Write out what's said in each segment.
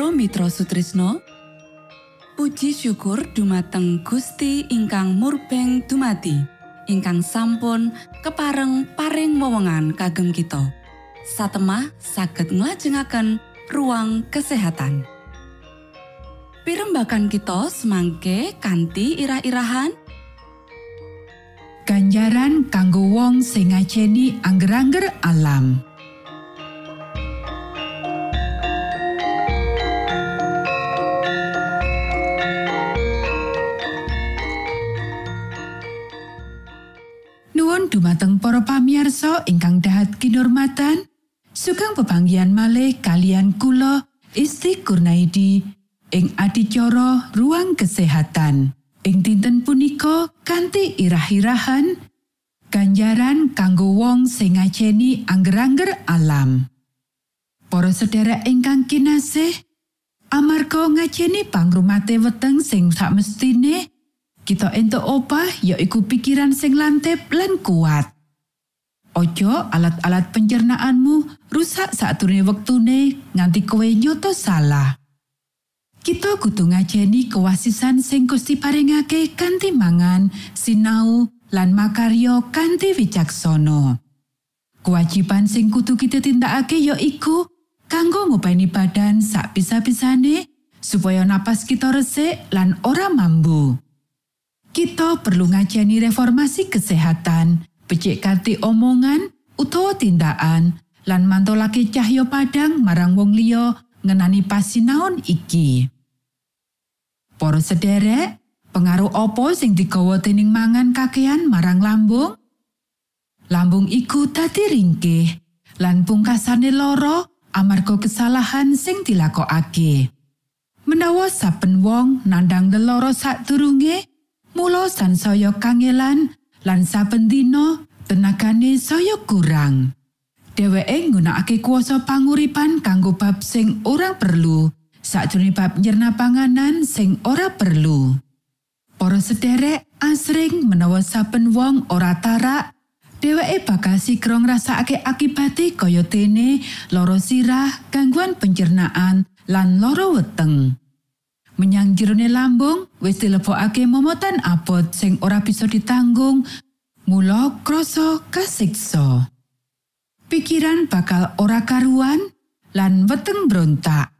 Para Mitra Sutrisno Puji syukur dumateng Gusti ingkang murbeng dumati ingkang sampun kepareng paring wewenngan kagem kita. Satemah saged nglajengaken ruang kesehatan. Pirembakan kita semangke kanthi irah-irahan. Ganjaran kanggo wong sing ngajeni angger-angger alam. Kinurmatan, sugeng pepanggihan malih kalian kula Isti Kurnaidi ing adicara ruang kesehatan. Ing dinten punika kanthi irah-irahan ganjaran kanggo wong sing ngajeni angger-angger alam. Para sedherek ingkang kinasih, amarga ngajeni pangrumate weteng sing sakmestine, kita entuk opah yaiku pikiran sing lantip lan kuat. Ojo alat-alat pencernaanmu rusak saturune wektune nganti kowe nyoto salah. Kita kudu ngajeni kewasisan sing Gusti paringake kanthi mangan, sinau, lan makaryo kanthi wicaksana. Kewajiban sing kudu kita tindakake ya iku kanggo ngopeni badan sak bisa-bisane supaya napas kita resik lan ora mambu. Kita perlu ngajeni reformasi kesehatan, becik kanthi omongan utawa tindakan, lan mantolake cahya padang marang wong liya ngenani pasinaon iki. Para sederek, pengaruh opo sing digawa dening mangan kakean marang lambung? Lambung iku dadi ringkih lan pungkasane loro amarga kesalahan sing dilakokake. Menawa saben wong nandang leloro sadurunge, mula sansaya kangelan lan saben dina tenagane saya kurang. dheweke nggunakake kuasa panguripan kanggo bab sing ora perlu sakjroning bab nyerna panganan sing ora perlu para sederek asring menawa saben wong ora tarak dheweke bakal sikrong ngrasakake akibate kaya dene loro sirah gangguan pencernaan lan loro weteng menyang jerone lambung wis dilebokake momotan abot sing ora bisa ditanggung mula krasa kasiksa. pikiran bakal ora karuan lan weteng brontak.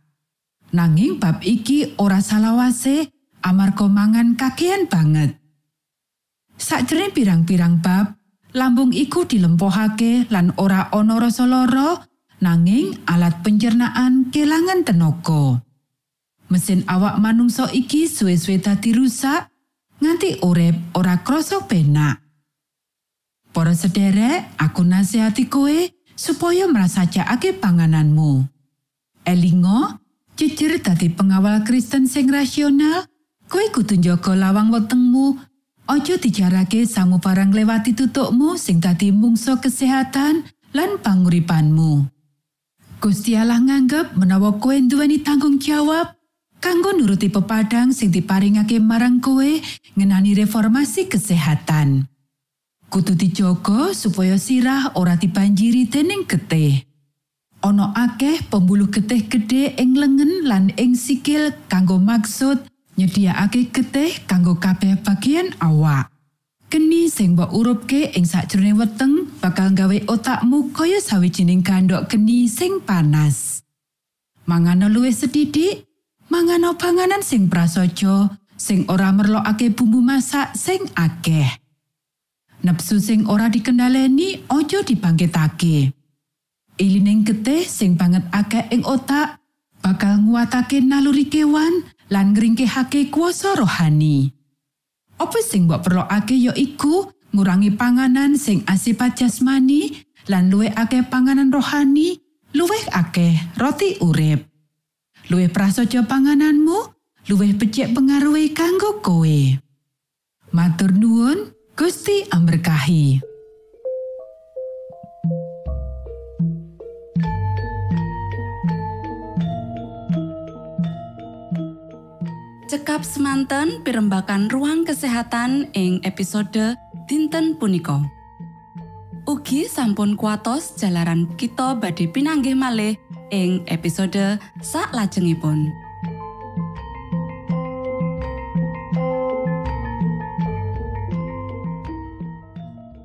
Nanging bab iki ora salawase amarga mangan kakean banget. Sakjroning pirang-pirang bab, lambung iku dilempohake lan ora ana rasa lara, nanging alat pencernaan kelangan tenaga. Mesin awak manungsa iki suwe-suwe dadi rusak nganti urip ora krasa penak. Para sederek, aku nasihati kowe supaya merasajakake pangananmu. Elingo, jujur dadi pengawal Kristen sing rasional, kowe kudu njaga lawang wetengmu. Ojo dijarake sangu barang lewati tutukmu sing dadi mungso kesehatan lan panguripanmu. Gusti Allah nganggep menawa kowe duweni tanggung jawab kanggo nuruti pepadang sing diparingake marang kowe ngenani reformasi kesehatan. kudu dijogo supaya sirah ora dibanjiri dening getih. Ana akeh pembuluh getih gedhe ing lengen lan ing sikil kanggo maksud nyediakake getih kanggo kabeh bagian awak. Keni sing mbok urupke ing sakjroning weteng bakal gawe otakmu kaya sawijining kandok geni sing panas. Mangano luwih sedidik, mangano panganan sing prasaja sing ora merlokake bumbu masak sing akeh. Nepsu sing ora dikendaleni ojo dibangkitake. Ilining getih sing banget akeh ing otak bakal nguatake naluri kewan lan ngringkehake kuasa rohani. Apa sing mbok perlokake ya iku ngurangi panganan sing asipat jasmani lan luwih akeh panganan rohani, luwih akeh roti urip. Luwih prasaja pangananmu, luwih becik pengaruhi kanggo kowe. Matur nuwun, Gusti amberkahi. Cekap semanten pimbakan ruang kesehatan ing episode dinten punika. Ugi sampun kuatos jalaran kita badhe pinanggih malih ing episode sak lajengipun.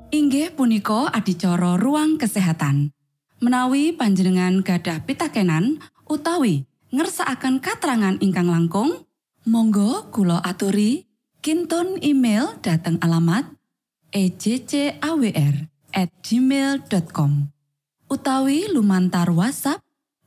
Inggih punika adicara ruang kesehatan. Menawi panjenengan gadah pitakenan utawi ngersakaken katerangan ingkang langkung, monggo kulo aturi kinton email dateng alamat ejcawr@ gmail.com utawi lumantar WhatsApp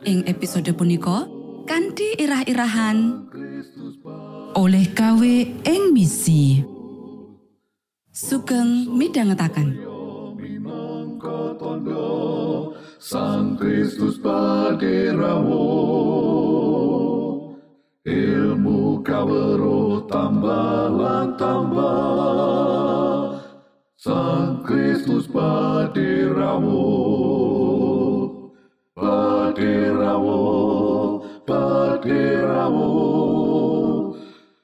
Ing episode punika kanthi irah-irahan oleh KW ing misi. Sugeng tondo Sang Kristus paderamu ilmu kawero tambah tambah. Sang Kristus paderamu paderamu paderamu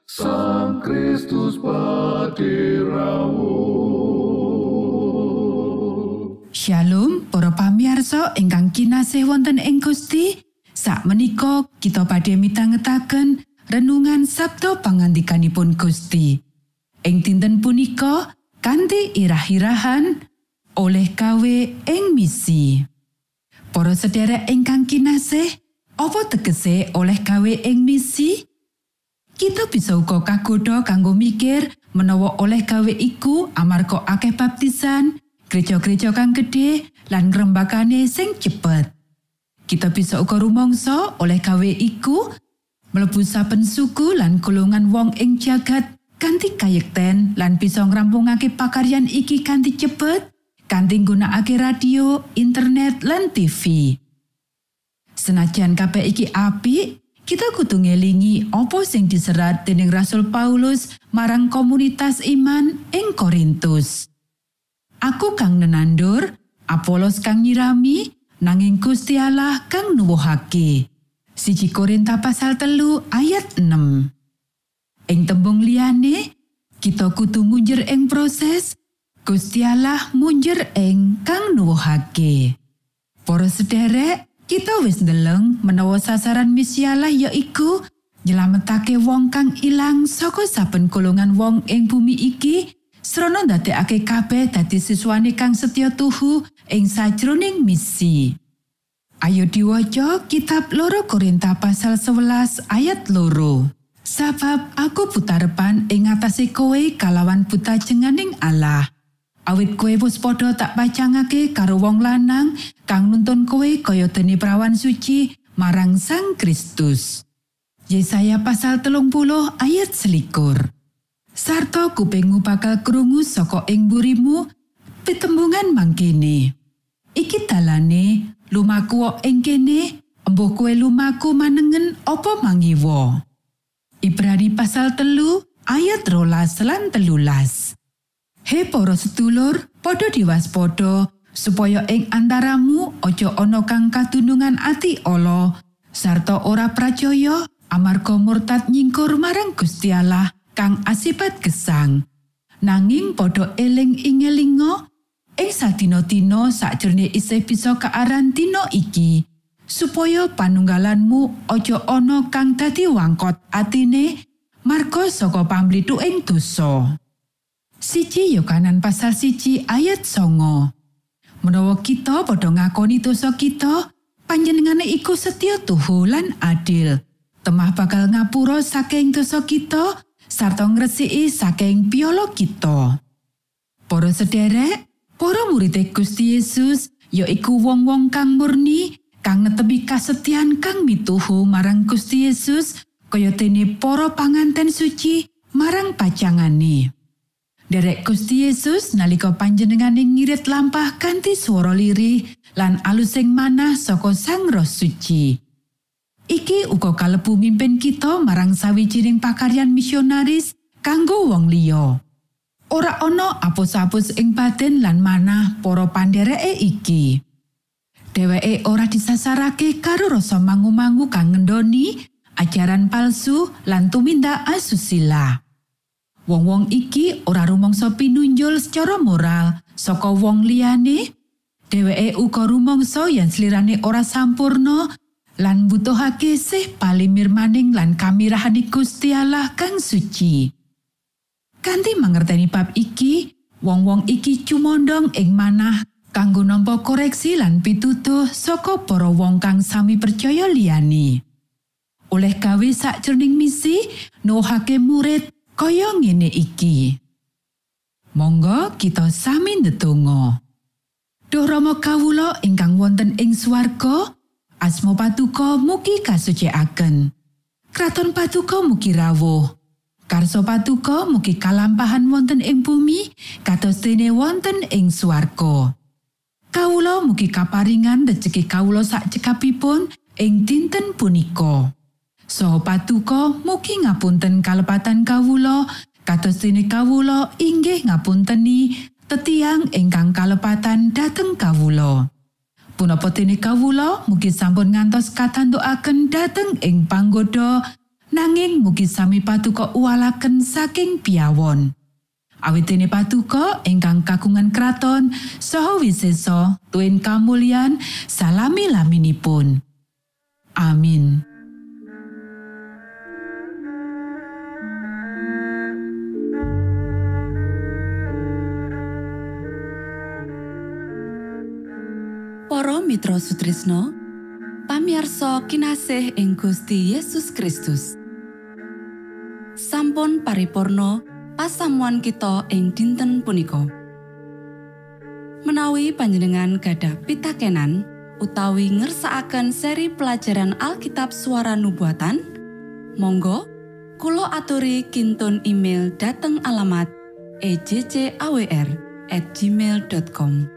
Sang Kristus paderamu Shalom para pamiarsa ingkang kinasih wonten ing Gusti Sakmenika kita badhe mitangetaken renungan Sabtu pangandikanipun Gusti. Ing dinten punika kanthi irah-irahan oleh KW ing misi Para sedherek ingkang kinasih apa tegese oleh KW ing misi Kita bisa uga kagodha kanggo mikir menawa oleh gawe iku amarga akeh baptisan, gereja-gereja kang gedhe lan ngrembakane sing cepet. Kita bisa uga rumangsa oleh gawe iku mlebu saben suku lan golongan wong ing jagat kanthi kayekten lan bisa ngrampungake pakaryan iki kanthi cepet kanthi nggunakake radio, internet lan TV. Senajan kabeh iki apik, kita kudu ngelingi apa sing diserat dening Rasul Paulus marang komunitas iman ing Korintus. Aku kang nenandur, Apolos kang nyirami, nanging Gusti Allah kang nuwuhake. Siji Korinta pasal telu ayat 6. Ing tembung liyane, kita kudu munjer ing proses, Gusti Allah munjer ing kang nuwuhake. Para sederek, kita wis ndeleng menawa sasaran misialah yaiku nyelametake wong kang ilang saka saben golongan wong ing bumi iki srana ndadekake kabeh dadi siswane kang setya tuhu ing sajroning misi. Ayo diwaca kitab loro Korinta pasal 11 ayat loro. Sabab aku putarepan ing ngatasé kowe kalawan buta jenganing Allah. Awit kowe wis padha tak pacangake karo wong lanang kang nuntun kowe kaya dene prawan suci marang Sang Kristus. Yesaya pasal telung puluh ayat selikur. Sarto kupingmu bakal krungu saka ing burimu pitembungan mangkene. Iki dalane lumaku ing kene embuh kowe lumaku manengen apa mangiwa. Ibrani pasal telu ayat rolas lan telulas. He para sedulur, padha diwaspada supaya ing antaramu aja ana kang kadunungan ati ala sarta ora pracaya amarga murtad nyingkur marang Gusti Allah kang asipat gesang. Nanging padha eling ing elinga ing sadina-dina sakjroning isih bisa kearan dina iki supaya panunggalanmu aja ana kang dadi wangkot atine marga saka pamlitu ing dosa. Siji Yohanan pasal siji ayat songo. Menawa kita padha ngakoni dosa kita, panjenengane iku setya tuhu lan adil. Temah bakal ngapura saking dosa kita, sarta ngresiki saking piolo kita. Para sederek, para murid Gusti Yesus yaiku wong-wong kang murni, kang netepi kasetyan kang mituhu marang Gusti Yesus, kaya dene para panganten suci marang pacangane. Derek Gusti Yesus nalika panjenengane ngirit lampah kanthi swara lirih lan alusing manah saka Sang Roh Suci. Iki uga kalebu mimpin kita marang sawijining pakaryan misionaris kanggo wong liya. Ora ana apus-apus ing batin lan manah para pandhereke iki. Dheweke ora disasarake karo rasa mangu-mangu kang ngendoni, ajaran palsu lan tumindak asusila. Wong-wong iki ora rumangsa pinunjul secara moral saka wong liyane. Dheweke uga rumangsa yen slirane ora sampurno lan mbutuhake sih palimirmaning lan kamirahani Gusti Allah kang suci. Kanti mangerteni bab iki, wong-wong iki cumondong ing manah kanggo nampa koreksi lan pitutuh saka para wong kang sami percaya liyane. Oleh gawe sakjroning misi, nuhake murid kaya ngene iki. Monggo kita sami ndedonga. Duh Rama kawula ingkang wonten ing swarga, asma patuko mugi kasucikaken. Kraton patuko mugi rawuh. Karso patuko mugi kalampahan wonten ing bumi, kados dene wonten ing swarga. Kawula mugi kaparingan rejeki kawula sak cekapipun ing dinten punika. Saha patuko mugi ngapunten kalepatan kawula kados dene kawula inggih ngapunteni tetiang ingkang kalepatan dhateng kawula. Punapa dene kawula mugi sampun ngantos katantukaken dhateng ing panggoda nanging mugi sami patuko uwalaken saking piawon. Awit dene patuko ingkang kagungan kraton saha wisesa tuwin kamulyan salami laminipun. Amin. Para Mitra Sutrisno pamiarsa kinasih ing Gusti Yesus Kristus. Sampun paripurno pasamuan kita ing dinten punika. Menawi panjenengan gadah pitakenan utawi ngersaakan seri pelajaran Alkitab suara nubuatan Monggo Kulo aturi kinton email dateng alamat ejcawr gmail.com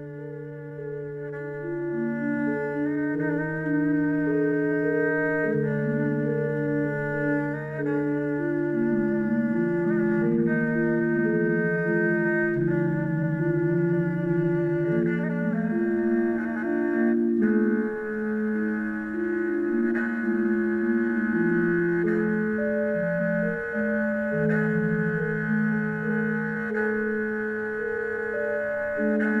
pitu Matur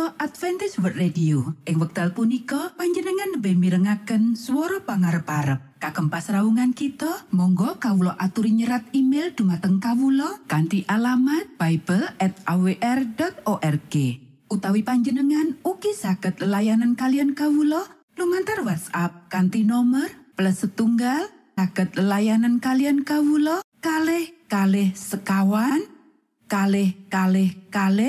Punika Adventist World Radio. Ing wekdal punika panjenengan lebih mirengaken suara pangarep-arep. Kagem pasraungan kita, monggo kawula aturi nyerat email dumateng kawula kanthi alamat bible@awr.org. Utawi panjenengan ugi saged layanan kalian kawula lumantar WhatsApp kanthi nomor plus setunggal saged layanan kalian kawula kalih kalih sekawan kalih kalih kalih